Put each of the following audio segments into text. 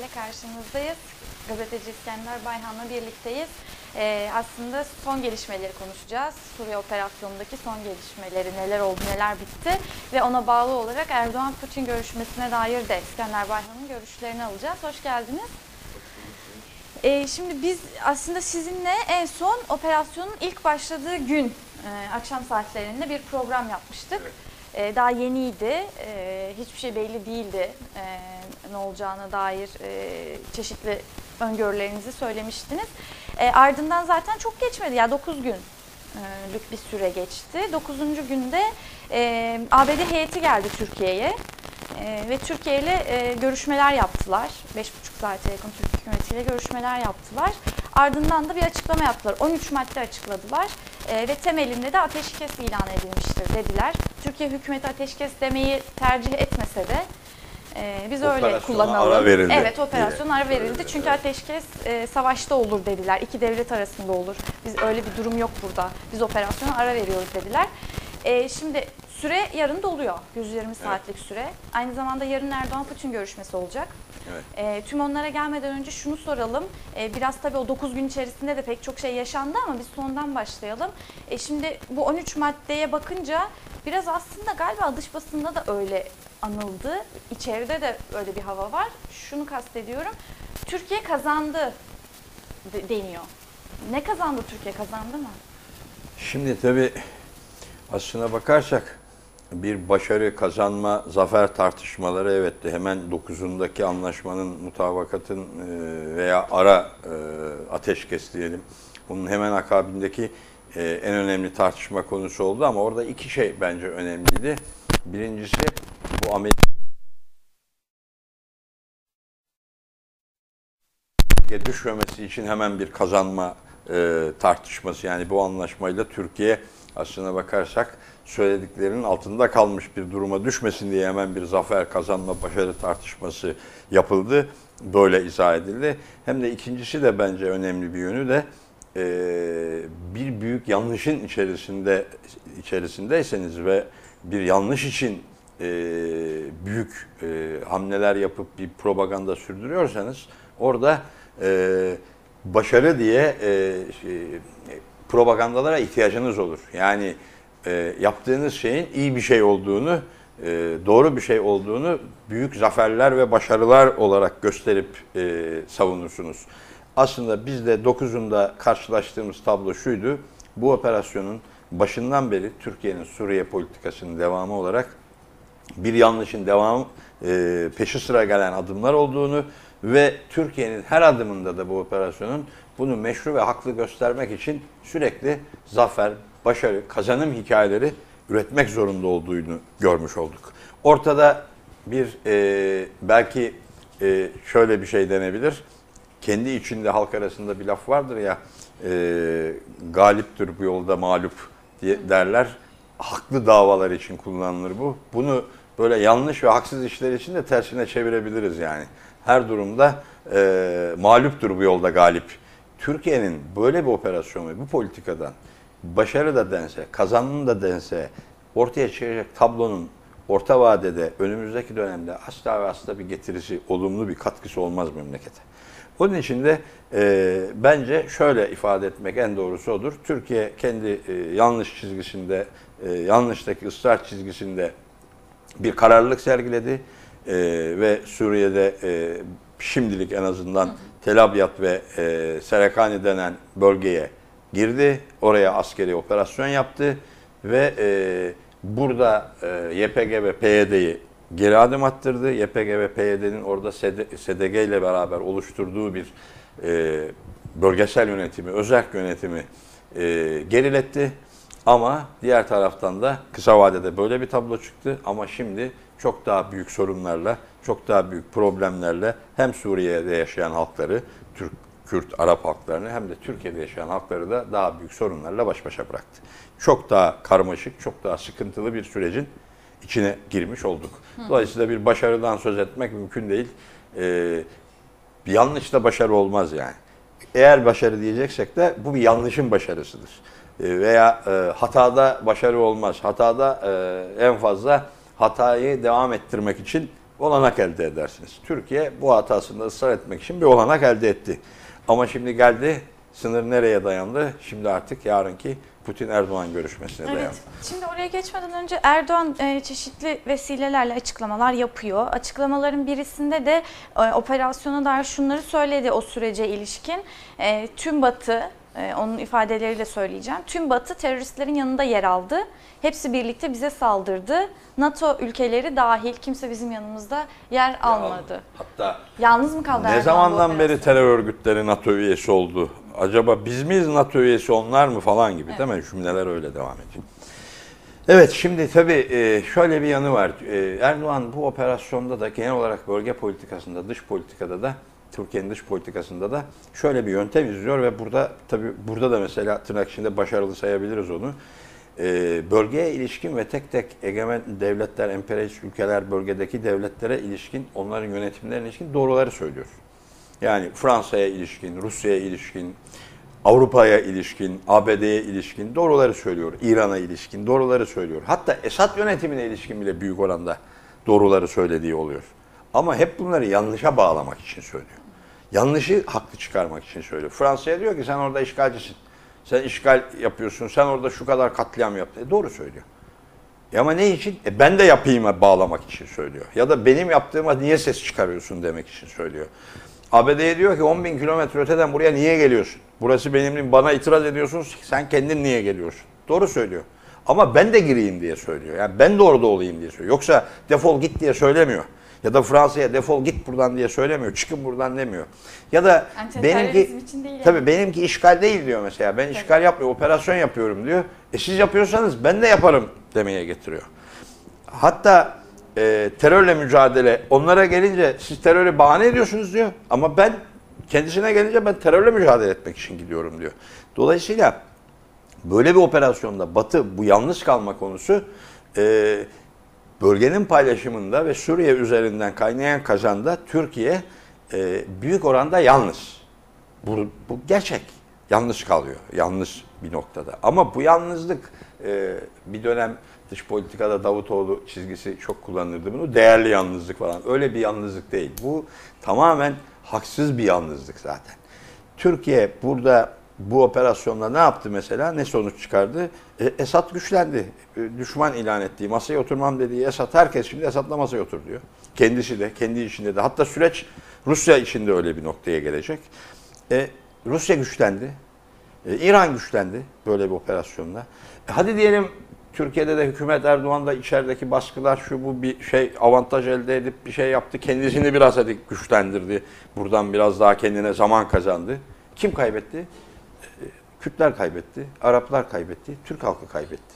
İle karşınızdayız. Gazeteci İskender Bayhan'la birlikteyiz. Ee, aslında son gelişmeleri konuşacağız. Suriye operasyonundaki son gelişmeleri, neler oldu, neler bitti. Ve ona bağlı olarak Erdoğan-Putin görüşmesine dair de İskender Bayhan'ın görüşlerini alacağız. Hoş geldiniz. Ee, şimdi biz aslında sizinle en son operasyonun ilk başladığı gün, e, akşam saatlerinde bir program yapmıştık. E, daha yeniydi, e, hiçbir şey belli değildi e, ne olacağına dair e, çeşitli öngörülerinizi söylemiştiniz. E, ardından zaten çok geçmedi, ya 9 günlük bir süre geçti. 9. günde e, ABD heyeti geldi Türkiye'ye. Ee, ve Türkiye ile e, görüşmeler yaptılar. 5,5 saate yakın Türk hükümetiyle görüşmeler yaptılar. Ardından da bir açıklama yaptılar. 13 madde açıkladılar e, ve temelinde de ateşkes ilan edilmiştir dediler. Türkiye hükümeti ateşkes demeyi tercih etmese de e, biz öyle kullanalım. ara verildi Evet operasyon ara verildi. Çünkü ateşkes e, savaşta olur dediler. İki devlet arasında olur. Biz öyle bir durum yok burada. Biz operasyona ara veriyoruz dediler. E, şimdi süre yarın doluyor. 120 saatlik süre. Aynı zamanda yarın Erdoğan-Putin görüşmesi olacak. Evet. E, tüm onlara gelmeden önce şunu soralım. E, biraz tabii o 9 gün içerisinde de pek çok şey yaşandı ama biz sondan başlayalım. E, şimdi bu 13 maddeye bakınca biraz aslında galiba dış basında da öyle anıldı. İçeride de öyle bir hava var. Şunu kastediyorum. Türkiye kazandı de- deniyor. Ne kazandı Türkiye kazandı mı? Şimdi tabii aslına bakarsak bir başarı kazanma, zafer tartışmaları evet de hemen 9'undaki anlaşmanın, mutabakatın e, veya ara e, ateşkes diyelim. Bunun hemen akabindeki e, en önemli tartışma konusu oldu ama orada iki şey bence önemliydi. Birincisi bu Amerika düşmemesi için hemen bir kazanma tartışması yani bu anlaşmayla Türkiye aslına bakarsak söylediklerinin altında kalmış bir duruma düşmesin diye hemen bir zafer kazanma başarı tartışması yapıldı. Böyle izah edildi. Hem de ikincisi de bence önemli bir yönü de e, bir büyük yanlışın içerisinde içerisindeyseniz ve bir yanlış için e, büyük e, hamleler yapıp bir propaganda sürdürüyorsanız orada başarı diye şey, propagandalara ihtiyacınız olur. Yani e, yaptığınız şeyin iyi bir şey olduğunu, e, doğru bir şey olduğunu büyük zaferler ve başarılar olarak gösterip e, savunursunuz. Aslında biz de 9'unda karşılaştığımız tablo şuydu. Bu operasyonun başından beri Türkiye'nin Suriye politikasının devamı olarak bir yanlışın devam e, peşi sıra gelen adımlar olduğunu ve Türkiye'nin her adımında da bu operasyonun bunu meşru ve haklı göstermek için sürekli zafer, başarı, kazanım hikayeleri üretmek zorunda olduğunu görmüş olduk. Ortada bir e, belki e, şöyle bir şey denebilir. Kendi içinde halk arasında bir laf vardır ya e, galiptir bu yolda mağlup diye derler. Haklı davalar için kullanılır bu. Bunu böyle yanlış ve haksız işler için de tersine çevirebiliriz yani. Her durumda e, mağluptur bu yolda galip. Türkiye'nin böyle bir operasyon ve bu politikadan başarı da dense, kazanım da dense ortaya çıkacak tablonun orta vadede önümüzdeki dönemde asla ve asla bir getirisi, olumlu bir katkısı olmaz memlekete. Onun için de e, bence şöyle ifade etmek en doğrusu odur. Türkiye kendi e, yanlış çizgisinde, e, yanlıştaki ısrar çizgisinde bir kararlılık sergiledi e, ve Suriye'de e, şimdilik en azından Tel Abyad ve e, Serekani denen bölgeye girdi. Oraya askeri operasyon yaptı ve e, burada e, YPG ve PYD'yi geri adım attırdı. YPG ve PYD'nin orada SDG ile beraber oluşturduğu bir e, bölgesel yönetimi, özel yönetimi e, geriletti. Ama diğer taraftan da kısa vadede böyle bir tablo çıktı ama şimdi çok daha büyük sorunlarla, çok daha büyük problemlerle hem Suriye'de yaşayan halkları, Türk, Kürt, Arap halklarını hem de Türkiye'de yaşayan halkları da daha büyük sorunlarla baş başa bıraktı. Çok daha karmaşık, çok daha sıkıntılı bir sürecin içine girmiş olduk. Dolayısıyla bir başarıdan söz etmek mümkün değil. Ee, bir yanlışla başarı olmaz yani. Eğer başarı diyeceksek de bu bir yanlışın başarısıdır. Ee, veya e, hatada başarı olmaz. Hatada e, en fazla hatayı devam ettirmek için olanak elde edersiniz. Türkiye bu hatasında ısrar etmek için bir olanak elde etti. Ama şimdi geldi sınır nereye dayandı? Şimdi artık yarınki Putin-Erdoğan görüşmesine dayandı. Evet. Şimdi oraya geçmeden önce Erdoğan e, çeşitli vesilelerle açıklamalar yapıyor. Açıklamaların birisinde de e, operasyona dair şunları söyledi o sürece ilişkin. E, tüm Batı, e, onun ifadeleriyle söyleyeceğim. Tüm Batı teröristlerin yanında yer aldı. Hepsi birlikte bize saldırdı. NATO ülkeleri dahil kimse bizim yanımızda yer almadı. Hatta Yalnız mı kaldı ne Erdoğan zamandan beri terör örgütleri NATO üyesi oldu? Acaba biz miyiz NATO üyesi onlar mı falan gibi değil mi? Cümleler öyle devam ediyor. Evet şimdi tabii e, şöyle bir yanı var. E, Erdoğan bu operasyonda da genel olarak bölge politikasında, dış politikada da Türkiye'nin dış politikasında da şöyle bir yöntem izliyor ve burada tabii burada da mesela tırnak içinde başarılı sayabiliriz onu. E, bölgeye ilişkin ve tek tek egemen devletler, emperyalist ülkeler, bölgedeki devletlere ilişkin, onların yönetimlerine ilişkin doğruları söylüyor. Yani Fransa'ya ilişkin, Rusya'ya ilişkin, Avrupa'ya ilişkin, ABD'ye ilişkin doğruları söylüyor. İran'a ilişkin doğruları söylüyor. Hatta Esad yönetimine ilişkin bile büyük oranda doğruları söylediği oluyor. Ama hep bunları yanlışa bağlamak için söylüyor. Yanlışı haklı çıkarmak için söylüyor. Fransa'ya diyor ki sen orada işgalcisin. Sen işgal yapıyorsun. Sen orada şu kadar katliam yaptın. E doğru söylüyor. E ama ne için? E ben de yapayım'a bağlamak için söylüyor. Ya da benim yaptığıma niye ses çıkarıyorsun demek için söylüyor. ABD'ye diyor ki 10 bin kilometre öteden buraya niye geliyorsun? Burası benim, bana itiraz ediyorsun, sen kendin niye geliyorsun? Doğru söylüyor. Ama ben de gireyim diye söylüyor. Yani ben de orada olayım diye söylüyor. Yoksa defol git diye söylemiyor. Ya da Fransa'ya defol git buradan diye söylemiyor. Çıkın buradan demiyor. Ya da benimki için değil yani. tabii benimki işgal değil diyor mesela. Ben işgal yapmıyorum, operasyon yapıyorum diyor. E siz yapıyorsanız ben de yaparım demeye getiriyor. Hatta e, terörle mücadele onlara gelince siz terörü bahane ediyorsunuz diyor. Ama ben kendisine gelince ben terörle mücadele etmek için gidiyorum diyor. Dolayısıyla böyle bir operasyonda Batı bu yalnız kalma konusu e, bölgenin paylaşımında ve Suriye üzerinden kaynayan kazanda Türkiye e, büyük oranda yalnız. Bu, bu gerçek. Yalnız kalıyor. Yalnız bir noktada. Ama bu yalnızlık e, bir dönem dış politikada Davutoğlu çizgisi çok kullanırdı bunu. Değerli yalnızlık falan. Öyle bir yalnızlık değil. Bu tamamen haksız bir yalnızlık zaten. Türkiye burada bu operasyonla ne yaptı mesela? Ne sonuç çıkardı? E, Esad güçlendi. E, düşman ilan ettiği, masaya oturmam dediği Esad, herkes şimdi Esad'la masaya otur diyor. Kendisi de, kendi içinde de. Hatta süreç Rusya içinde öyle bir noktaya gelecek. E, Rusya güçlendi. E, İran güçlendi böyle bir operasyonla. E, hadi diyelim Türkiye'de de hükümet Erdoğan da içerideki baskılar şu bu bir şey avantaj elde edip bir şey yaptı. Kendisini biraz hadi güçlendirdi. Buradan biraz daha kendine zaman kazandı. Kim kaybetti? E, Kürtler kaybetti, Araplar kaybetti, Türk halkı kaybetti.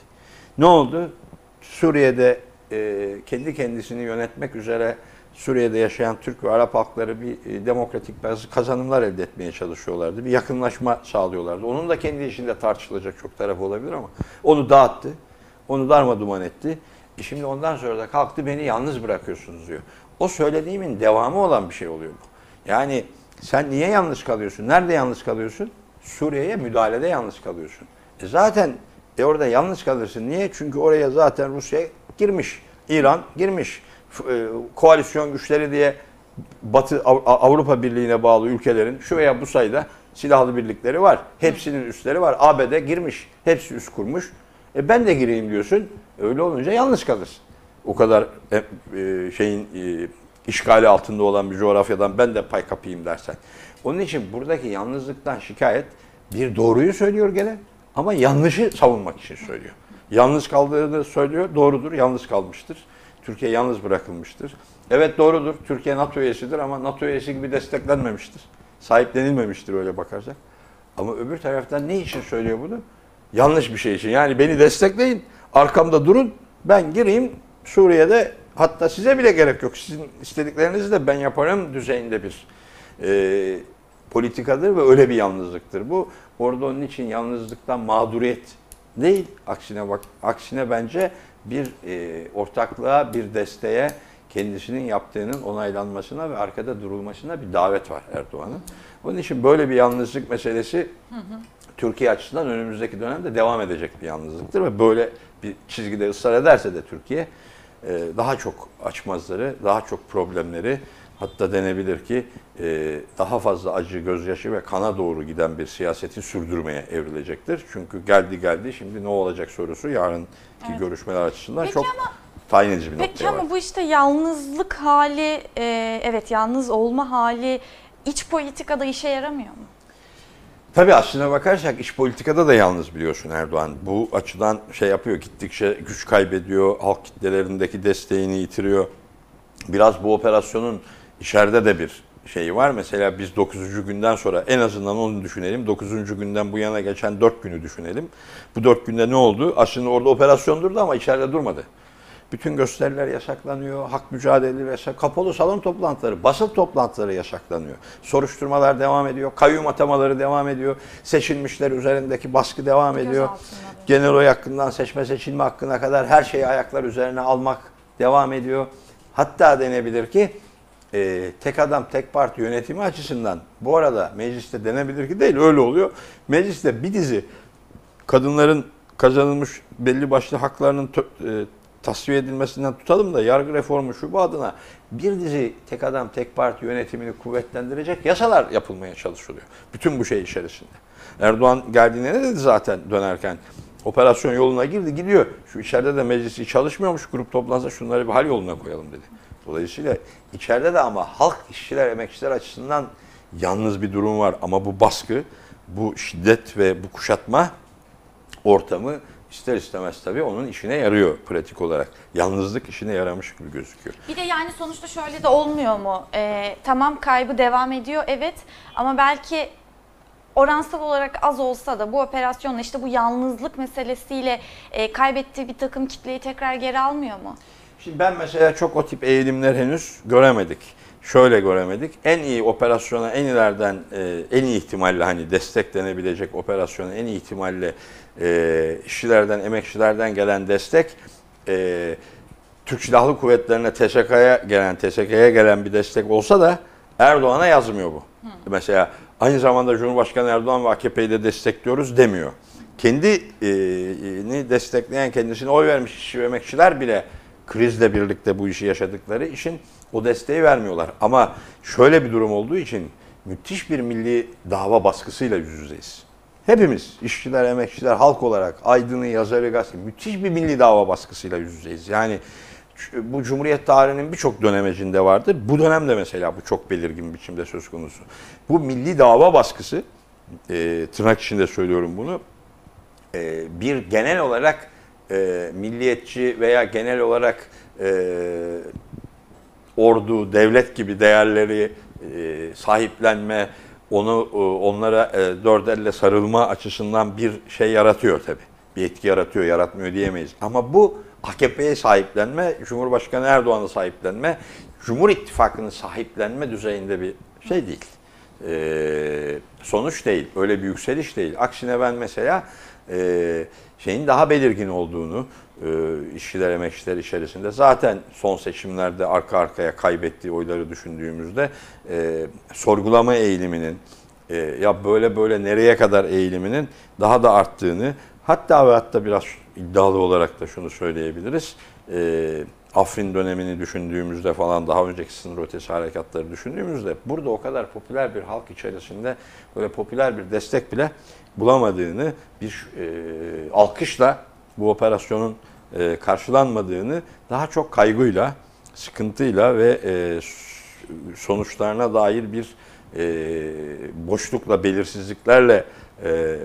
Ne oldu? Suriye'de e, kendi kendisini yönetmek üzere Suriye'de yaşayan Türk ve Arap halkları bir e, demokratik bazı kazanımlar elde etmeye çalışıyorlardı. Bir yakınlaşma sağlıyorlardı. Onun da kendi içinde tartışılacak çok tarafı olabilir ama onu dağıttı. Onu darma duman etti. E şimdi ondan sonra da kalktı beni yalnız bırakıyorsunuz diyor. O söylediğimin devamı olan bir şey oluyor bu. Yani sen niye yalnız kalıyorsun? Nerede yalnız kalıyorsun? Suriye'ye müdahalede yalnız kalıyorsun. E zaten e orada yalnız kalırsın. Niye? Çünkü oraya zaten Rusya girmiş. İran girmiş. E, koalisyon güçleri diye Batı Av- Avrupa Birliği'ne bağlı ülkelerin şu veya bu sayıda silahlı birlikleri var. Hepsinin üsleri var. ABD girmiş. Hepsi üst kurmuş. E ben de gireyim diyorsun. Öyle olunca yalnız kalırsın. O kadar e, e, şeyin e, işgali altında olan bir coğrafyadan ben de pay kapayım dersen. Onun için buradaki yalnızlıktan şikayet bir doğruyu söylüyor gene ama yanlışı savunmak için söylüyor. Yalnız kaldığını söylüyor. Doğrudur. Yalnız kalmıştır. Türkiye yalnız bırakılmıştır. Evet doğrudur. Türkiye NATO üyesidir ama NATO üyesi gibi desteklenmemiştir. Sahiplenilmemiştir öyle bakarsak. Ama öbür taraftan ne için söylüyor bunu? Yanlış bir şey için. Yani beni destekleyin, arkamda durun, ben gireyim Suriye'de hatta size bile gerek yok. Sizin istediklerinizi de ben yaparım düzeyinde bir e, politikadır ve öyle bir yalnızlıktır. Bu orada onun için yalnızlıktan mağduriyet değil. Aksine bak, aksine bence bir e, ortaklığa, bir desteğe, kendisinin yaptığının onaylanmasına ve arkada durulmasına bir davet var Erdoğan'ın. Onun için böyle bir yalnızlık meselesi Türkiye açısından önümüzdeki dönemde devam edecek bir yalnızlıktır ve böyle bir çizgide ısrar ederse de Türkiye e, daha çok açmazları, daha çok problemleri hatta denebilir ki e, daha fazla acı, gözyaşı ve kana doğru giden bir siyaseti sürdürmeye evrilecektir. Çünkü geldi geldi şimdi ne olacak sorusu yarınki Evet. görüşmeler açısından Peki çok tayin edici bir Peki noktaya var. ama bu işte yalnızlık hali, e, evet yalnız olma hali iç politikada işe yaramıyor mu? Tabii aslına bakarsak iç politikada da yalnız biliyorsun Erdoğan. Bu açıdan şey yapıyor gittikçe güç kaybediyor, halk kitlelerindeki desteğini yitiriyor. Biraz bu operasyonun içeride de bir şeyi var. Mesela biz 9. günden sonra en azından onu düşünelim. 9. günden bu yana geçen 4 günü düşünelim. Bu 4 günde ne oldu? Aslında orada operasyon durdu ama içeride durmadı. Bütün gösteriler yasaklanıyor, hak mücadeleleri yasak, kapalı salon toplantıları, basın toplantıları yasaklanıyor. Soruşturmalar devam ediyor, kayyum atamaları devam ediyor, seçilmişler üzerindeki baskı devam ediyor. Genel oy hakkından seçme seçilme hakkına kadar her şeyi ayaklar üzerine almak devam ediyor. Hatta denebilir ki e, tek adam tek parti yönetimi açısından bu arada mecliste denebilir ki değil öyle oluyor. Mecliste bir dizi kadınların kazanılmış belli başlı haklarının e, tasfiye edilmesinden tutalım da yargı reformu şu bu adına bir dizi tek adam tek parti yönetimini kuvvetlendirecek yasalar yapılmaya çalışılıyor. Bütün bu şey içerisinde. Erdoğan geldiğinde ne dedi zaten dönerken? Operasyon yoluna girdi gidiyor. Şu içeride de meclisi çalışmıyormuş grup toplansa şunları bir hal yoluna koyalım dedi. Dolayısıyla içeride de ama halk işçiler emekçiler açısından yalnız bir durum var. Ama bu baskı, bu şiddet ve bu kuşatma ortamı ister istemez tabii onun işine yarıyor pratik olarak. Yalnızlık işine yaramış gibi gözüküyor. Bir de yani sonuçta şöyle de olmuyor mu? Ee, tamam kaybı devam ediyor evet ama belki oransal olarak az olsa da bu operasyonla işte bu yalnızlık meselesiyle e, kaybettiği bir takım kitleyi tekrar geri almıyor mu? Şimdi ben mesela çok o tip eğilimler henüz göremedik. Şöyle göremedik. En iyi operasyona en ileriden e, en iyi ihtimalle hani desteklenebilecek operasyona en iyi ihtimalle e, işçilerden, emekçilerden gelen destek e, Türk Silahlı Kuvvetleri'ne TSK'ya gelen, TSK'ya gelen bir destek olsa da Erdoğan'a yazmıyor bu. Mesela aynı zamanda Cumhurbaşkanı Erdoğan ve AKP'yi de destekliyoruz demiyor. Kendini destekleyen, kendisine oy vermiş işçi ve emekçiler bile krizle birlikte bu işi yaşadıkları için o desteği vermiyorlar. Ama şöyle bir durum olduğu için müthiş bir milli dava baskısıyla yüz yüzeyiz. Hepimiz, işçiler, emekçiler, halk olarak, aydını, yazarı, gazete, müthiş bir milli dava baskısıyla yüz yüzeyiz. Yani bu Cumhuriyet tarihinin birçok dönemecinde vardır. Bu dönemde mesela bu çok belirgin biçimde söz konusu. Bu milli dava baskısı, e, tırnak içinde söylüyorum bunu, e, bir genel olarak e, milliyetçi veya genel olarak e, ordu, devlet gibi değerleri e, sahiplenme, onu e, onlara e, dört elle sarılma açısından bir şey yaratıyor tabii. Bir etki yaratıyor, yaratmıyor diyemeyiz. Ama bu AKP'ye sahiplenme, Cumhurbaşkanı Erdoğan'a sahiplenme, Cumhur İttifakı'nın sahiplenme düzeyinde bir şey değil. E, sonuç değil, öyle bir yükseliş değil. Aksine ben mesela e, şeyin daha belirgin olduğunu, e, işçiler emekçiler içerisinde zaten son seçimlerde arka arkaya kaybettiği oyları düşündüğümüzde e, sorgulama eğiliminin e, ya böyle böyle nereye kadar eğiliminin daha da arttığını hatta ve hatta biraz iddialı olarak da şunu söyleyebiliriz. E, Afrin dönemini düşündüğümüzde falan daha önceki sınır ötesi harekatları düşündüğümüzde burada o kadar popüler bir halk içerisinde böyle popüler bir destek bile bulamadığını bir e, alkışla bu operasyonun e, karşılanmadığını daha çok kaygıyla, sıkıntıyla ve e, sonuçlarına dair bir e, boşlukla, belirsizliklerle e,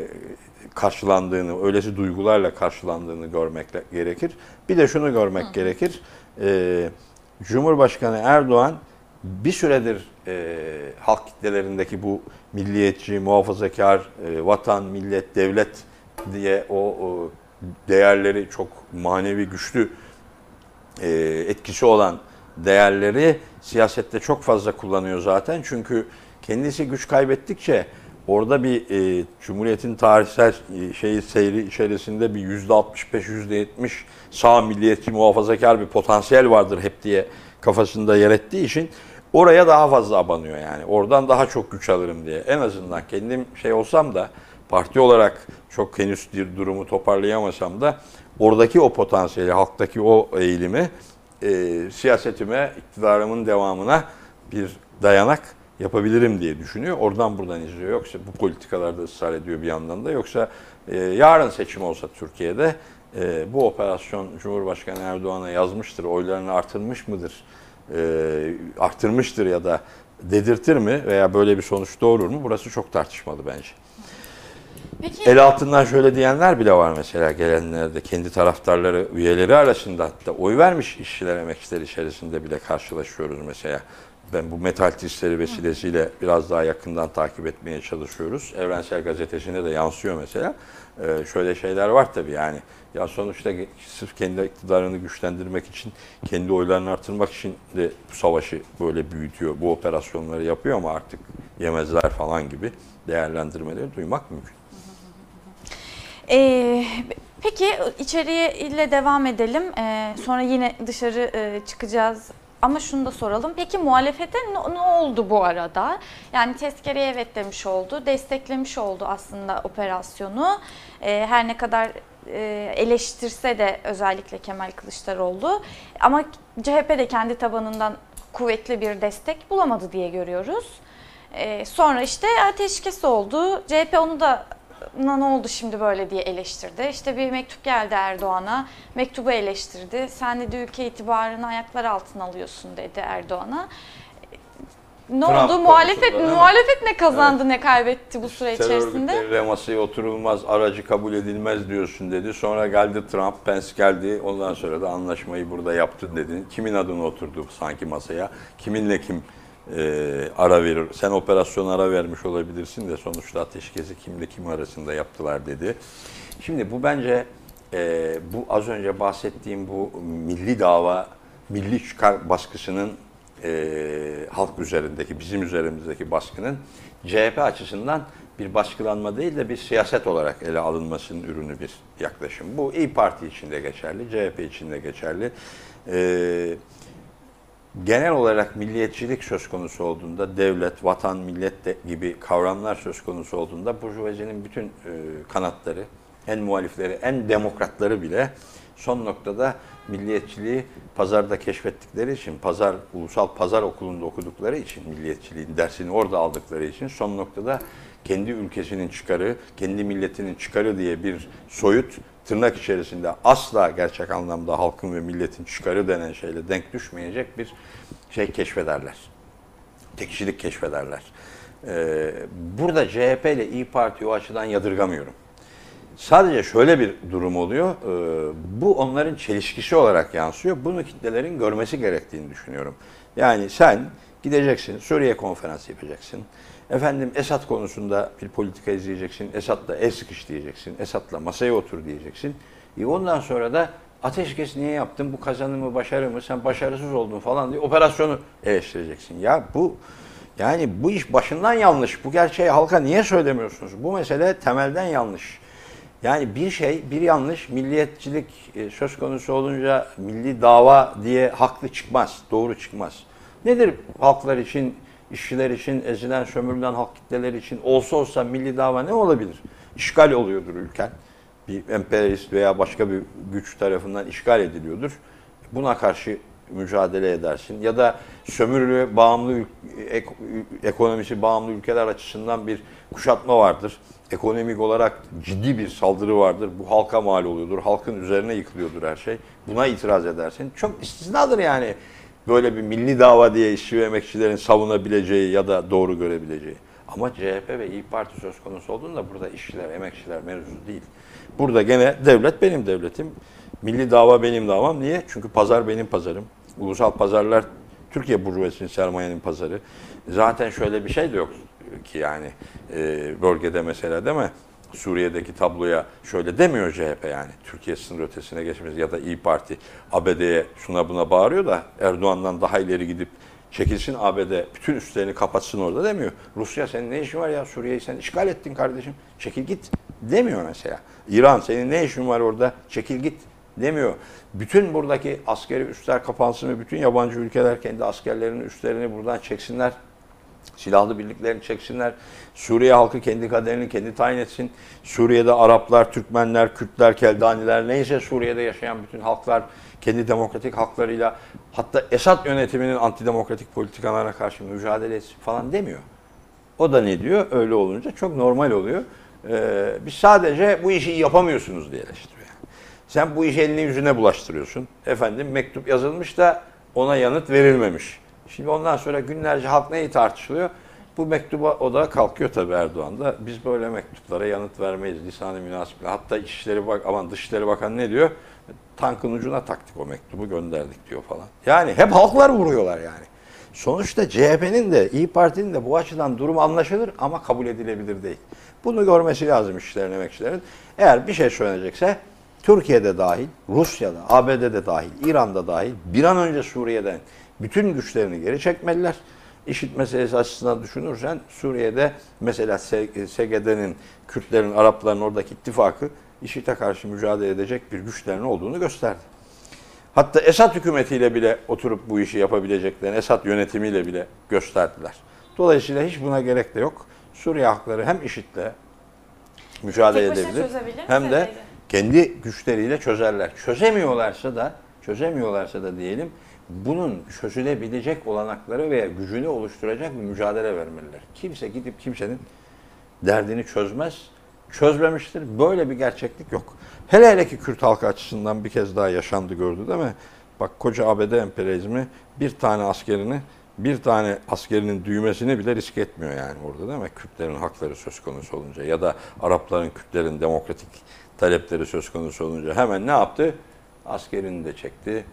karşılandığını, öylesi duygularla karşılandığını görmek gerekir. Bir de şunu görmek gerekir. E, Cumhurbaşkanı Erdoğan bir süredir e, halk kitlelerindeki bu milliyetçi, muhafazakar, e, vatan, millet, devlet diye o, o değerleri çok manevi güçlü e, etkisi olan değerleri siyasette çok fazla kullanıyor zaten. Çünkü kendisi güç kaybettikçe orada bir e, Cumhuriyet'in tarihsel e, şeyi seyri içerisinde bir yüzde 65 yüzde 70 sağ milliyetçi muhafazakar bir potansiyel vardır hep diye kafasında yer ettiği için oraya daha fazla abanıyor yani. Oradan daha çok güç alırım diye. En azından kendim şey olsam da parti olarak çok henüz bir durumu toparlayamasam da oradaki o potansiyeli, halktaki o eğilimi e, siyasetime, iktidarımın devamına bir dayanak yapabilirim diye düşünüyor. Oradan buradan izliyor. Yoksa bu politikalarda ısrar ediyor bir yandan da. Yoksa e, yarın seçim olsa Türkiye'de e, bu operasyon Cumhurbaşkanı Erdoğan'a yazmıştır, oylarını artırmış mıdır, e, arttırmıştır ya da dedirtir mi veya böyle bir sonuç doğurur mu? Burası çok tartışmalı bence. Peki El altından şöyle diyenler bile var mesela gelenlerde kendi taraftarları, üyeleri arasında hatta oy vermiş işçiler, emekçiler içerisinde bile karşılaşıyoruz mesela. Ben bu metal tistleri vesilesiyle biraz daha yakından takip etmeye çalışıyoruz. Evrensel Gazetesi'ne de yansıyor mesela. Ee, şöyle şeyler var tabii yani. Ya sonuçta sırf kendi iktidarını güçlendirmek için, kendi oylarını artırmak için de bu savaşı böyle büyütüyor, bu operasyonları yapıyor ama artık yemezler falan gibi değerlendirmeleri duymak mümkün. Ee, peki içeriye ile devam edelim. Ee, sonra yine dışarı e, çıkacağız. Ama şunu da soralım. Peki muhalefete ne, ne oldu bu arada? Yani tezkereye evet demiş oldu. Desteklemiş oldu aslında operasyonu. Ee, her ne kadar e, eleştirse de özellikle Kemal Kılıçdaroğlu. Ama CHP de kendi tabanından kuvvetli bir destek bulamadı diye görüyoruz. Ee, sonra işte ateşkes oldu. CHP onu da "Na ne oldu şimdi böyle diye eleştirdi. İşte bir mektup geldi Erdoğan'a. Mektubu eleştirdi. Sen dedi ülke itibarını ayaklar altına alıyorsun dedi Erdoğan'a. Ne Trump oldu? Muhalefet muhalefet ne kazandı, ne kaybetti bu süre Terör içerisinde? örgütleriyle masaya oturulmaz, aracı kabul edilmez diyorsun dedi. Sonra geldi Trump, Pence geldi. Ondan sonra da anlaşmayı burada yaptı dedi. Kimin adına oturdu sanki masaya? Kiminle kim e, ara verir? Sen operasyon ara vermiş olabilirsin de sonuçta ateşkesi kimle kim arasında yaptılar dedi. Şimdi bu bence e, bu az önce bahsettiğim bu milli dava, milli çıkar baskısının e, halk üzerindeki, bizim üzerimizdeki baskının CHP açısından bir baskılanma değil de bir siyaset olarak ele alınmasının ürünü bir yaklaşım. Bu İyi Parti için de geçerli, CHP için de geçerli. E, genel olarak milliyetçilik söz konusu olduğunda, devlet, vatan, millet de gibi kavramlar söz konusu olduğunda Burjuvazi'nin bütün e, kanatları, en muhalifleri, en demokratları bile son noktada milliyetçiliği pazarda keşfettikleri için, pazar ulusal pazar okulunda okudukları için milliyetçiliğin dersini orada aldıkları için son noktada kendi ülkesinin çıkarı, kendi milletinin çıkarı diye bir soyut tırnak içerisinde asla gerçek anlamda halkın ve milletin çıkarı denen şeyle denk düşmeyecek bir şey keşfederler. Tekçilik keşfederler. Ee, burada CHP ile İyi Parti o açıdan yadırgamıyorum. Sadece şöyle bir durum oluyor. e, Bu onların çelişkisi olarak yansıyor. Bunu kitlelerin görmesi gerektiğini düşünüyorum. Yani sen gideceksin, Suriye konferansı yapacaksın. Efendim Esad konusunda bir politika izleyeceksin. Esad'la el sıkış diyeceksin. Esad'la masaya otur diyeceksin. E ondan sonra da ateşkes niye yaptın? Bu kazanımı, başarı mı? Sen başarısız oldun falan diye operasyonu eleştireceksin. Ya bu yani bu iş başından yanlış. Bu gerçeği halka niye söylemiyorsunuz? Bu mesele temelden yanlış. Yani bir şey, bir yanlış, milliyetçilik e, söz konusu olunca milli dava diye haklı çıkmaz, doğru çıkmaz. Nedir halklar için, işçiler için, ezilen, sömürülen halk kitleleri için olsa olsa milli dava ne olabilir? İşgal oluyordur ülken. Bir emperyalist veya başka bir güç tarafından işgal ediliyordur. Buna karşı mücadele edersin. Ya da sömürü bağımlı ek- ekonomisi bağımlı ülkeler açısından bir kuşatma vardır. Ekonomik olarak ciddi bir saldırı vardır. Bu halka mal oluyordur. Halkın üzerine yıkılıyordur her şey. Buna itiraz edersin. Çok istisnadır yani böyle bir milli dava diye işçi ve emekçilerin savunabileceği ya da doğru görebileceği. Ama CHP ve İyi Parti söz konusu olduğunda burada işçiler, emekçiler mevzu değil. Burada gene devlet benim devletim. Milli dava benim davam. Niye? Çünkü pazar benim pazarım. Ulusal pazarlar Türkiye Burjuvazisi'nin sermayenin pazarı. Zaten şöyle bir şey de yok ki yani e, bölgede mesela değil mi? Suriye'deki tabloya şöyle demiyor CHP yani. Türkiye sınır ötesine geçmez ya da İyi Parti ABD'ye şuna buna bağırıyor da Erdoğan'dan daha ileri gidip çekilsin ABD bütün üstlerini kapatsın orada demiyor. Rusya senin ne işin var ya Suriye'yi sen işgal ettin kardeşim çekil git demiyor mesela. İran senin ne işin var orada çekil git demiyor. Bütün buradaki askeri üsler kapansın ve bütün yabancı ülkeler kendi askerlerinin üstlerini buradan çeksinler Silahlı birliklerini çeksinler. Suriye halkı kendi kaderini kendi tayin etsin. Suriye'de Araplar, Türkmenler, Kürtler, Keldaniler neyse Suriye'de yaşayan bütün halklar kendi demokratik haklarıyla hatta Esad yönetiminin antidemokratik politikalarına karşı mücadele etsin falan demiyor. O da ne diyor? Öyle olunca çok normal oluyor. Ee, biz sadece bu işi yapamıyorsunuz diye eleştiriyor. Sen bu işi eline yüzüne bulaştırıyorsun. Efendim mektup yazılmış da ona yanıt verilmemiş. Şimdi ondan sonra günlerce halk neyi tartışılıyor? Bu mektuba o da kalkıyor tabii Erdoğan da. Biz böyle mektuplara yanıt vermeyiz. Lisan-ı münasiple. Hatta İçişleri Bak aman Dışişleri Bakanı ne diyor? Tankın ucuna taktık o mektubu gönderdik diyor falan. Yani hep halklar vuruyorlar yani. Sonuçta CHP'nin de İyi Parti'nin de bu açıdan durum anlaşılır ama kabul edilebilir değil. Bunu görmesi lazım işçilerin, emekçilerin. Eğer bir şey söylenecekse Türkiye'de dahil, Rusya'da, ABD'de dahil, İran'da dahil bir an önce Suriye'den bütün güçlerini geri çekmeliler. İşit meselesi açısından düşünürsen Suriye'de mesela SGD'nin, Kürtlerin, Arapların oradaki ittifakı IŞİD'e karşı mücadele edecek bir güçlerin olduğunu gösterdi. Hatta Esad hükümetiyle bile oturup bu işi yapabileceklerini, Esad yönetimiyle bile gösterdiler. Dolayısıyla hiç buna gerek de yok. Suriye halkları hem IŞİD'le mücadele edebilir hem de kendi güçleriyle çözerler. Çözemiyorlarsa da çözemiyorlarsa da diyelim bunun çözülebilecek olanakları veya gücünü oluşturacak bir mücadele vermeliler. Kimse gidip kimsenin derdini çözmez, çözmemiştir. Böyle bir gerçeklik yok. Hele hele ki Kürt halkı açısından bir kez daha yaşandı gördü değil mi? Bak koca ABD emperyalizmi bir tane askerini, bir tane askerinin düğmesini bile risk etmiyor yani orada değil mi? Kürtlerin hakları söz konusu olunca ya da Arapların, Kürtlerin demokratik talepleri söz konusu olunca hemen ne yaptı? Askerini de çekti,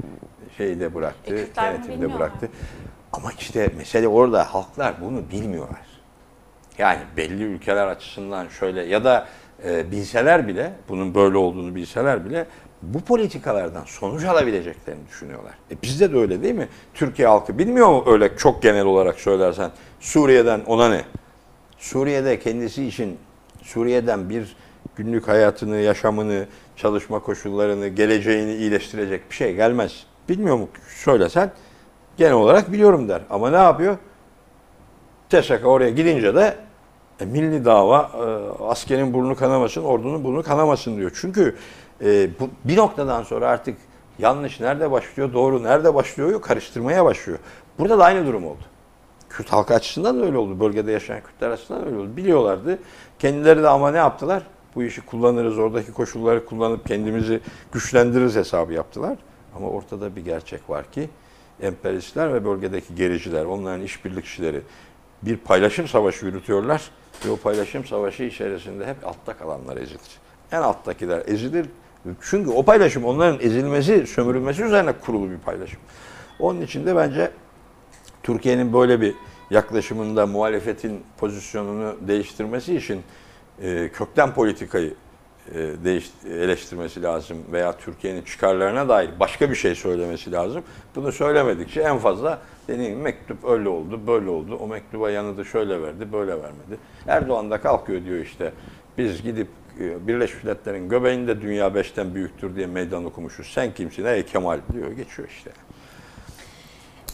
şeyi de bıraktı, E, denetimi de bıraktı. Ama işte mesele orada halklar bunu bilmiyorlar. Yani belli ülkeler açısından şöyle ya da e, bilseler bile, bunun böyle olduğunu bilseler bile bu politikalardan sonuç alabileceklerini düşünüyorlar. E bizde de öyle değil mi? Türkiye halkı bilmiyor mu öyle çok genel olarak söylersen Suriye'den ona ne? Suriye'de kendisi için Suriye'den bir günlük hayatını, yaşamını, çalışma koşullarını, geleceğini iyileştirecek bir şey gelmez. Bilmiyor mu söylesen genel olarak biliyorum der. Ama ne yapıyor? TSK oraya gidince de e, milli dava e, askerin burnu kanamasın, ordunun burnu kanamasın diyor. Çünkü e, bu, bir noktadan sonra artık yanlış nerede başlıyor, doğru nerede başlıyor karıştırmaya başlıyor. Burada da aynı durum oldu. Kürt halkı açısından da öyle oldu. Bölgede yaşayan Kürtler açısından da öyle oldu. Biliyorlardı. Kendileri de ama ne yaptılar? Bu işi kullanırız, oradaki koşulları kullanıp kendimizi güçlendiririz hesabı yaptılar. Ama ortada bir gerçek var ki emperyalistler ve bölgedeki gericiler, onların işbirlikçileri bir paylaşım savaşı yürütüyorlar ve o paylaşım savaşı içerisinde hep altta kalanlar ezilir. En alttakiler ezilir. Çünkü o paylaşım onların ezilmesi, sömürülmesi üzerine kurulu bir paylaşım. Onun için de bence Türkiye'nin böyle bir yaklaşımında muhalefetin pozisyonunu değiştirmesi için e, kökten politikayı e, eleştirmesi lazım veya Türkiye'nin çıkarlarına dair başka bir şey söylemesi lazım. Bunu söylemedikçe en fazla gibi mektup öyle oldu, böyle oldu. O mektuba yanıtı şöyle verdi, böyle vermedi. Erdoğan da kalkıyor diyor işte biz gidip e, Birleşmiş Milletler'in göbeğinde dünya beşten büyüktür diye meydan okumuşuz. Sen kimsin ey Kemal diyor geçiyor işte.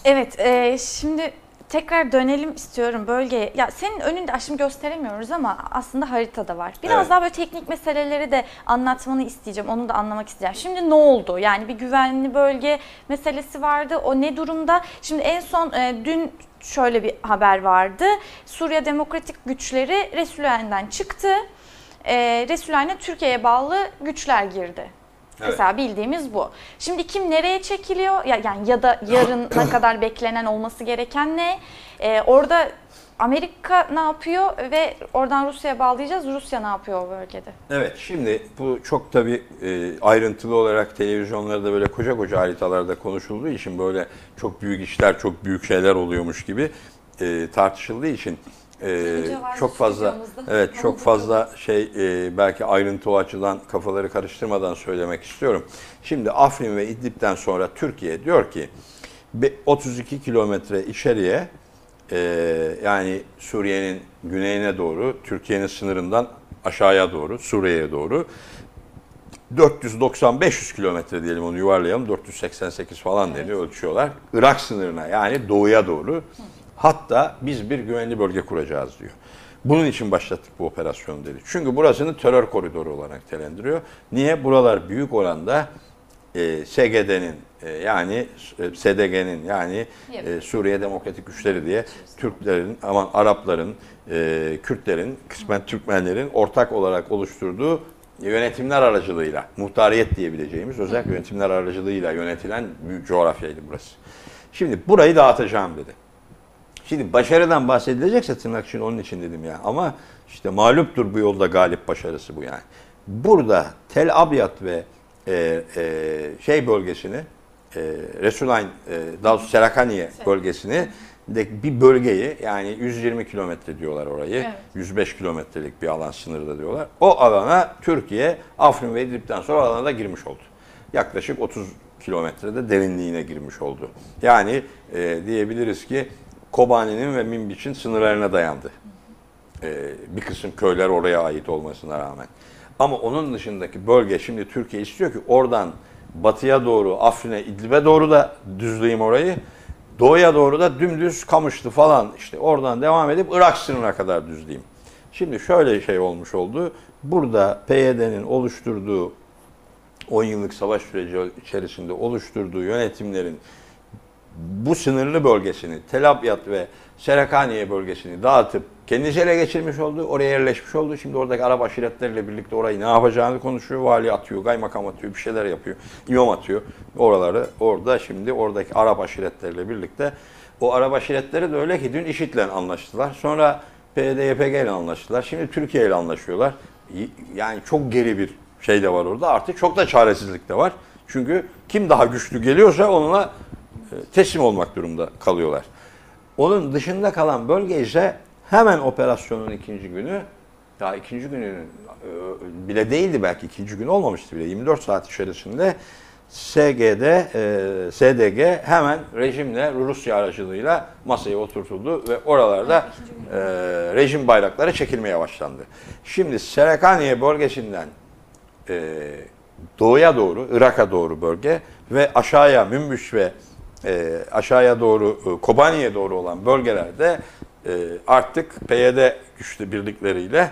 Evet, e, şimdi tekrar dönelim istiyorum bölgeye. Ya senin önünde şimdi gösteremiyoruz ama aslında haritada var. Biraz Evet. daha böyle teknik meseleleri de anlatmanı isteyeceğim. Onu da anlamak isteyeceğim. Şimdi ne oldu? Yani bir güvenli bölge meselesi vardı. O ne durumda? Şimdi en son e, dün şöyle bir haber vardı. Suriye Demokratik Güçleri Resulayn'dan çıktı. E, Resulayn'a Türkiye'ye bağlı güçler girdi. Evet. Mesela bildiğimiz bu. Şimdi kim nereye çekiliyor? Ya yani ya da yarına kadar beklenen olması gereken ne? Ee, orada Amerika ne yapıyor ve oradan Rusya'ya bağlayacağız. Rusya ne yapıyor o bölgede? Evet şimdi bu çok tabii e, ayrıntılı olarak televizyonlarda böyle koca koca haritalarda konuşulduğu için böyle çok büyük işler, çok büyük şeyler oluyormuş gibi e, tartışıldığı için e, var çok fazla evet çok fazla şey e, belki ayrıntı o açıdan kafaları karıştırmadan söylemek istiyorum. Şimdi Afrin ve İdlib'den sonra Türkiye diyor ki be- 32 kilometre içeriye e, yani Suriye'nin güneyine doğru, Türkiye'nin sınırından aşağıya doğru, Suriye'ye doğru 490-500 kilometre diyelim onu yuvarlayalım. 488 falan deniyor ölçüyorlar. Irak sınırına yani doğuya doğru Hatta biz bir güvenli bölge kuracağız diyor. Bunun için başlattık bu operasyonu dedi. Çünkü burasını terör koridoru olarak telendiriyor. Niye? Buralar büyük oranda e, SGD'nin e, yani e, SDG'nin yani e, Suriye Demokratik Güçleri diye Türklerin, aman Arapların, e, Kürtlerin, kısmen Türkmenlerin ortak olarak oluşturduğu yönetimler aracılığıyla, muhtariyet diyebileceğimiz özel yönetimler aracılığıyla yönetilen bir coğrafyaydı burası. Şimdi burayı dağıtacağım dedi. Şimdi başarıdan bahsedilecekse tırnak için onun için dedim ya. Ama işte mağluptur bu yolda galip başarısı bu yani. Burada Tel Abyad ve e, e, şey bölgesini, e, Resulayn, e, daha doğrusu Serakaniye bölgesini de bir bölgeyi yani 120 kilometre diyorlar orayı. Evet. 105 kilometrelik bir alan sınırda diyorlar. O alana Türkiye Afrin ve İdlib'den sonra alana da girmiş oldu. Yaklaşık 30 kilometrede derinliğine girmiş oldu. Yani e, diyebiliriz ki Kobani'nin ve Minbiç'in sınırlarına dayandı. E, bir kısım köyler oraya ait olmasına rağmen. Ama onun dışındaki bölge şimdi Türkiye istiyor ki oradan batıya doğru Afrin'e, İdlib'e doğru da düzleyeyim orayı. Doğuya doğru da dümdüz Kamışlı falan işte oradan devam edip Irak sınırına kadar düzleyeyim. Şimdi şöyle şey olmuş oldu. Burada PYD'nin oluşturduğu 10 yıllık savaş süreci içerisinde oluşturduğu yönetimlerin bu sınırlı bölgesini, Tel Abyad ve Serekaniye bölgesini dağıtıp kendisi ele geçirmiş oldu, oraya yerleşmiş oldu. Şimdi oradaki Arap aşiretleriyle birlikte orayı ne yapacağını konuşuyor. Vali atıyor, kaymakam atıyor, bir şeyler yapıyor, imam atıyor. Oraları orada şimdi oradaki Arap aşiretleriyle birlikte o Arap aşiretleri de öyle ki dün IŞİD'le anlaştılar. Sonra PYD, YPG ile anlaştılar. Şimdi Türkiye ile anlaşıyorlar. Yani çok geri bir şey de var orada. Artık çok da çaresizlik de var. Çünkü kim daha güçlü geliyorsa onunla teslim olmak durumunda kalıyorlar. Onun dışında kalan bölge ise hemen operasyonun ikinci günü, ya ikinci günün e, bile değildi belki ikinci gün olmamıştı bile 24 saat içerisinde SGD, e, SDG hemen rejimle Rusya aracılığıyla masaya oturtuldu ve oralarda e, rejim bayrakları çekilmeye başlandı. Şimdi Serekaniye bölgesinden e, doğuya doğru, Irak'a doğru bölge ve aşağıya Münbiş ve e, aşağıya doğru e, Kobani'ye doğru olan bölgelerde e, artık PYD güçlü birlikleriyle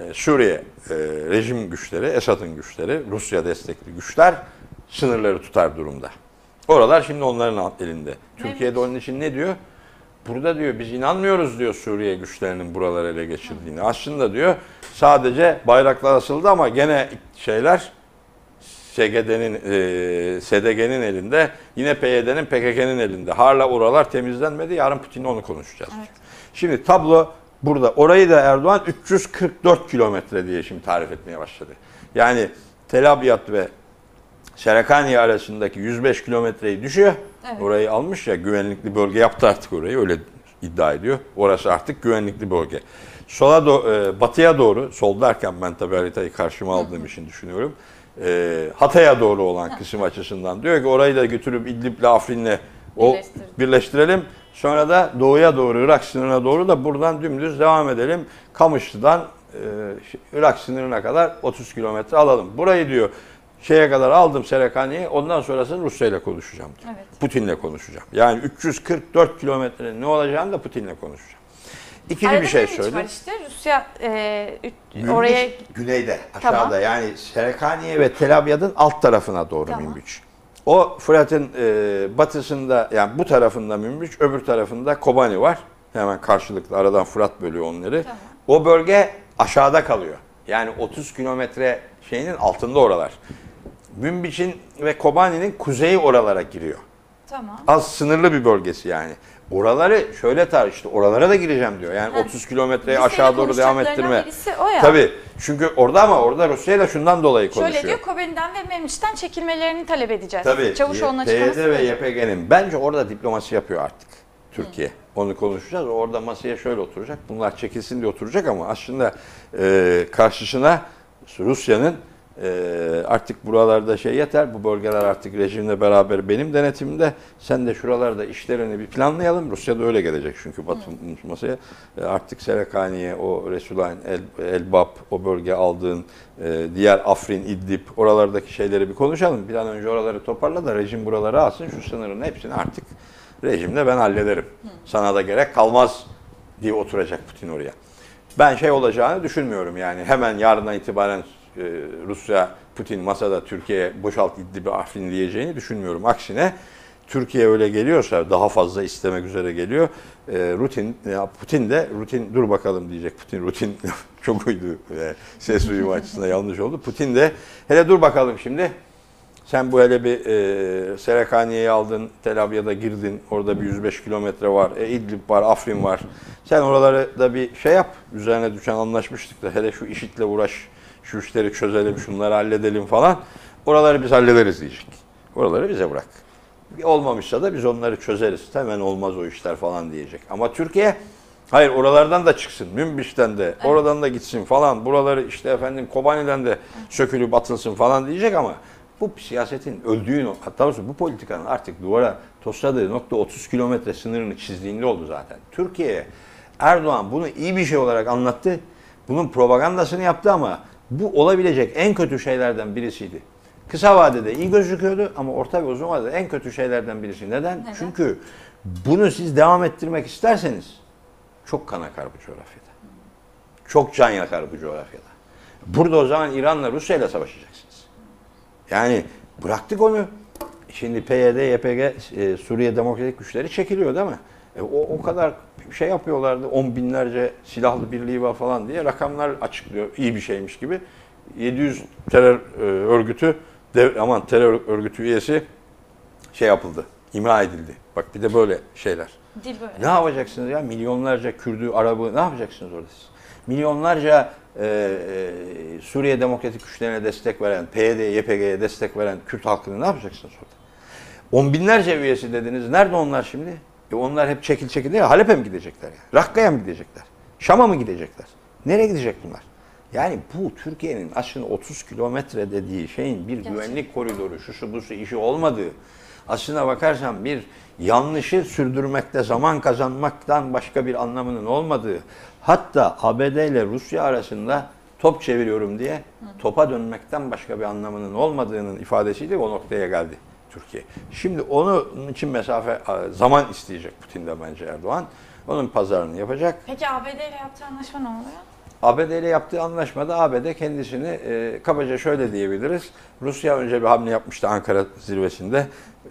e, Suriye e, rejim güçleri, Esad'ın güçleri, Rusya destekli güçler sınırları tutar durumda. Oralar şimdi onların elinde. Türkiye'de onun için ne diyor? Burada diyor biz inanmıyoruz diyor Suriye güçlerinin buraları ele geçirdiğini. Aslında diyor sadece bayraklar asıldı ama gene şeyler SGD'nin, e, SDG'nin elinde, yine PYD'nin, PKK'nın elinde. Hala oralar temizlenmedi. Yarın Putin'le onu konuşacağız. Evet. Şimdi tablo burada. Orayı da Erdoğan 344 kilometre diye şimdi tarif etmeye başladı. Yani Tel Abyad ve Serekaniye arasındaki 105 kilometreyi düşüyor. Evet. Orayı almış ya güvenlikli bölge yaptı artık orayı öyle iddia ediyor. Orası artık güvenlikli bölge. Sola do- e, batıya doğru, sol derken ben tabii haritayı karşıma aldığım için düşünüyorum. E, Hatay'a doğru olan kısım açısından diyor ki orayı da götürüp İdlib'le Afrin'le o Birleştirelim. birleştirelim. Sonra da doğuya doğru Irak sınırına doğru da buradan dümdüz devam edelim. Kamışlı'dan e, Irak sınırına kadar 30 kilometre alalım. Burayı diyor şeye kadar aldım Serekani'yi ondan sonrasını Rusya ile konuşacağım diyor. Evet. Putin'le konuşacağım. Yani 344 kilometrenin ne olacağını da Putin'le konuşacağım. İkinci Arada bir şey Münbiç söyle. var işte. Rusya e, Münbiç oraya güneyde, aşağıda Tamam. yani Serekaniye ve Tel Abyad'ın alt tarafına doğru Tamam. Münbiç. O Fırat'ın e, batısında yani bu tarafında Münbiç, öbür tarafında Kobani var. Hemen karşılıklı aradan Fırat bölüyor onları. Tamam. O bölge aşağıda kalıyor. Yani 30 kilometre şeyinin altında oralar. Münbiç'in ve Kobani'nin kuzeyi oralara giriyor. tamam. Az sınırlı bir bölgesi yani. Oraları şöyle tar işte oralara da gireceğim diyor. Yani Ha. 30 kilometreyi aşağı doğru devam ettirme. birisi o ya. Tabii. Çünkü orada ama orada Rusya ile şundan dolayı konuşuyor. Şöyle diyor Kobani'den ve Memç'ten çekilmelerini talep edeceğiz. Tabii. PYD açıklaması. ve. YPG'nin bence orada diplomasi yapıyor artık Türkiye. Onu konuşacağız. Orada masaya şöyle oturacak. Bunlar çekilsin diye oturacak ama aslında e, karşısına Rusya'nın e, artık buralarda şey yeter. Bu bölgeler artık rejimle beraber benim denetimimde. Sen de şuralarda işlerini bir planlayalım. Rusya da öyle gelecek çünkü Batı masaya. E, artık Serekaniye, o Resulayn, El, Elbap, o bölge aldığın e, diğer Afrin, İdlib oralardaki şeyleri bir konuşalım. Bir an önce oraları toparla da rejim buraları alsın. Şu sınırın hepsini artık rejimde ben hallederim. Sana da gerek kalmaz diye oturacak Putin oraya. Ben şey olacağını düşünmüyorum yani hemen yarından itibaren e, Rusya Putin masada Türkiye'ye boşalt İdlib'i Afrin diyeceğini düşünmüyorum. Aksine Türkiye öyle geliyorsa daha fazla istemek üzere geliyor. E, rutin ya Putin de rutin dur bakalım diyecek. Putin rutin çok uydu. E, ses uyumu açısından yanlış oldu. Putin de hele dur bakalım şimdi. Sen bu hele bir e, Serekaniye'yi aldın, Tel Abyad'a girdin. Orada bir 105 kilometre var. E, İdlib var, Afrin var. Sen oraları da bir şey yap. Üzerine düşen anlaşmıştık da hele şu işitle uğraş. Şu işleri çözelim, şunları halledelim falan. Oraları biz hallederiz diyecek. Oraları bize bırak. Olmamışsa da biz onları çözeriz. Hemen olmaz o işler falan diyecek. Ama Türkiye hayır oralardan da çıksın. Münbiş'ten de oradan da gitsin falan. Buraları işte efendim Kobani'den de sökülüp atılsın falan diyecek ama bu siyasetin öldüğü hatta bu politikanın artık duvara tosladığı nokta 30 kilometre sınırını çizdiğinde oldu zaten. Türkiye Erdoğan bunu iyi bir şey olarak anlattı. Bunun propagandasını yaptı ama bu olabilecek en kötü şeylerden birisiydi. Kısa vadede iyi gözüküyordu ama orta ve uzun vadede en kötü şeylerden birisi. Neden? Neden? Çünkü bunu siz devam ettirmek isterseniz çok kan akar bu coğrafyada. Çok can yakar bu coğrafyada. Burada o zaman İran'la Rusya ile savaşacaksınız. Yani bıraktık onu. Şimdi PYD, YPG, e, Suriye Demokratik Güçleri çekiliyor değil mi? E, o, o kadar şey yapıyorlardı. On binlerce silahlı birliği var falan diye rakamlar açıklıyor. İyi bir şeymiş gibi. 700 terör e, örgütü, dev, aman terör örgütü üyesi şey yapıldı. imha edildi. Bak bir de böyle şeyler. Dil böyle. Ne yapacaksınız ya? Milyonlarca Kürdü, Arabı ne yapacaksınız orada siz? Milyonlarca e, e, Suriye Demokratik Güçlerine destek veren, PYD, YPG'ye destek veren Kürt halkını ne yapacaksınız orada? On binlerce üyesi dediniz. Nerede onlar şimdi? E onlar hep çekil çekil değil. Halep'e mi gidecekler? Ya? Rakka'ya mı gidecekler? Şam'a mı gidecekler? Nereye gidecek bunlar? Yani bu Türkiye'nin aslında 30 kilometre dediği şeyin bir Gerçekten. güvenlik koridoru, şu şu bu şu işi olmadığı, aslına bakarsan bir yanlışı sürdürmekte zaman kazanmaktan başka bir anlamının olmadığı, hatta ABD ile Rusya arasında top çeviriyorum diye topa dönmekten başka bir anlamının olmadığının ifadesiyle o noktaya geldi Türkiye. Şimdi onun için mesafe zaman isteyecek Putin'de bence Erdoğan. Onun pazarını yapacak. Peki ABD ile yaptığı anlaşma ne oluyor? ABD ile yaptığı anlaşmada ABD kendisini e, kabaca şöyle diyebiliriz. Rusya önce bir hamle yapmıştı Ankara zirvesinde.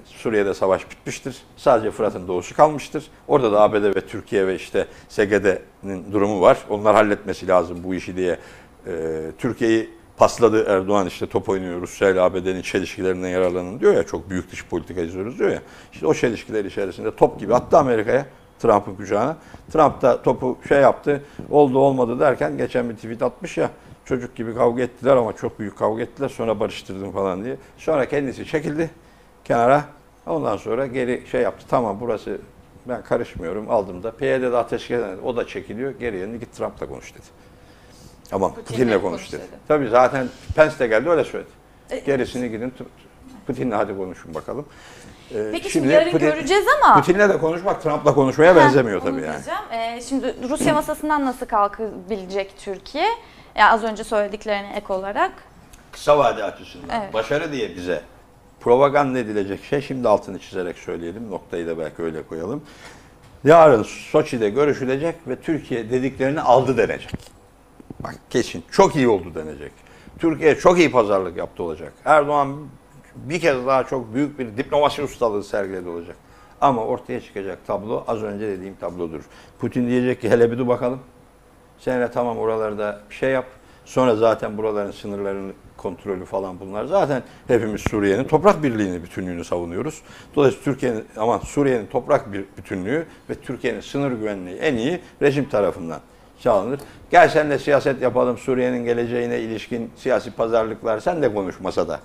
Suriye'de savaş bitmiştir. Sadece Fırat'ın doğusu kalmıştır. Orada da ABD ve Türkiye ve işte SGD'nin durumu var. Onlar halletmesi lazım bu işi diye e, Türkiye'yi pasladı Erdoğan işte top oynuyor Rusya ile ABD'nin çelişkilerinden yararlanın diyor ya çok büyük dış politika izliyoruz diyor ya. İşte o çelişkiler içerisinde top gibi attı Amerika'ya. Trump'ın kucağına. Trump da topu şey yaptı, oldu olmadı derken geçen bir tweet atmış ya, çocuk gibi kavga ettiler ama çok büyük kavga ettiler sonra barıştırdım falan diye. Sonra kendisi çekildi kenara. Ondan sonra geri şey yaptı. Tamam burası ben karışmıyorum aldım da. PYD'de ateş eden o da çekiliyor. Geri yerine git Trump'la konuş dedi. Aman Putin'le Putin'le konuş konuş dedi. dedi. Tabii zaten Pence de geldi öyle söyledi. E, Gerisini gidin Putin'le hadi konuşun bakalım. Ee, Peki şimdi, yarın Putin- göreceğiz ama. Putin'le de konuşmak Trump'la konuşmaya benzemiyor tabii yani. Ee, şimdi Rusya masasından nasıl kalkabilecek Türkiye? Ya az önce söylediklerine ek olarak. Kısa vade açısından Evet. başarı diye bize propaganda edilecek şey şimdi altını çizerek söyleyelim. Noktayı da belki öyle koyalım. Yarın Soçi'de görüşülecek ve Türkiye dediklerini aldı denecek. Bak kesin çok iyi oldu denecek. Türkiye çok iyi pazarlık yaptı olacak. Erdoğan bir kez daha çok büyük bir diplomasi ustalığı sergiledi olacak. Ama ortaya çıkacak tablo az önce dediğim tablodur. Putin diyecek ki hele bir dur bakalım. Sen de tamam oralarda bir şey yap. Sonra zaten buraların sınırlarının kontrolü falan bunlar. Zaten hepimiz Suriye'nin toprak birliğini, bütünlüğünü savunuyoruz. Dolayısıyla Türkiye'nin aman Suriye'nin toprak bir bütünlüğü ve Türkiye'nin sınır güvenliği en iyi rejim tarafından sağlanır. Gel sen de siyaset yapalım Suriye'nin geleceğine ilişkin siyasi pazarlıklar sen de konuş masada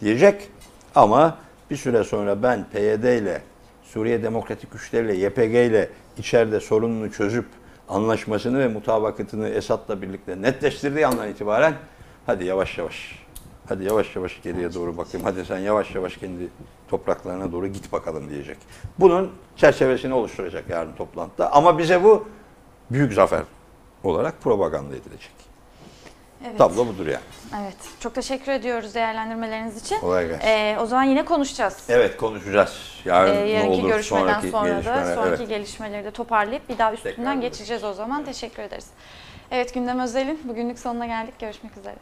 diyecek. Ama bir süre sonra ben PYD ile Suriye Demokratik Güçleri ile YPG ile içeride sorununu çözüp anlaşmasını ve mutabakatını Esad'la birlikte netleştirdiği andan itibaren hadi yavaş yavaş hadi yavaş yavaş geriye doğru bakayım. Hadi sen yavaş yavaş kendi topraklarına doğru git bakalım diyecek. Bunun çerçevesini oluşturacak yarın toplantıda. Ama bize bu büyük zafer olarak propaganda edilecek. Evet. Tablo budur yani. Evet. Çok teşekkür ediyoruz değerlendirmeleriniz için. Kolay gelsin. Ee, o zaman yine konuşacağız. Evet konuşacağız. Yarın Ee, ne yarınki olur görüşmeden sonraki sonra da sonraki Evet. gelişmeleri de toparlayıp bir daha üstünden Tekrar geçeceğiz o zaman. Teşekkür ederiz. Evet Gündem Özel'in bugünlük sonuna geldik. Görüşmek üzere.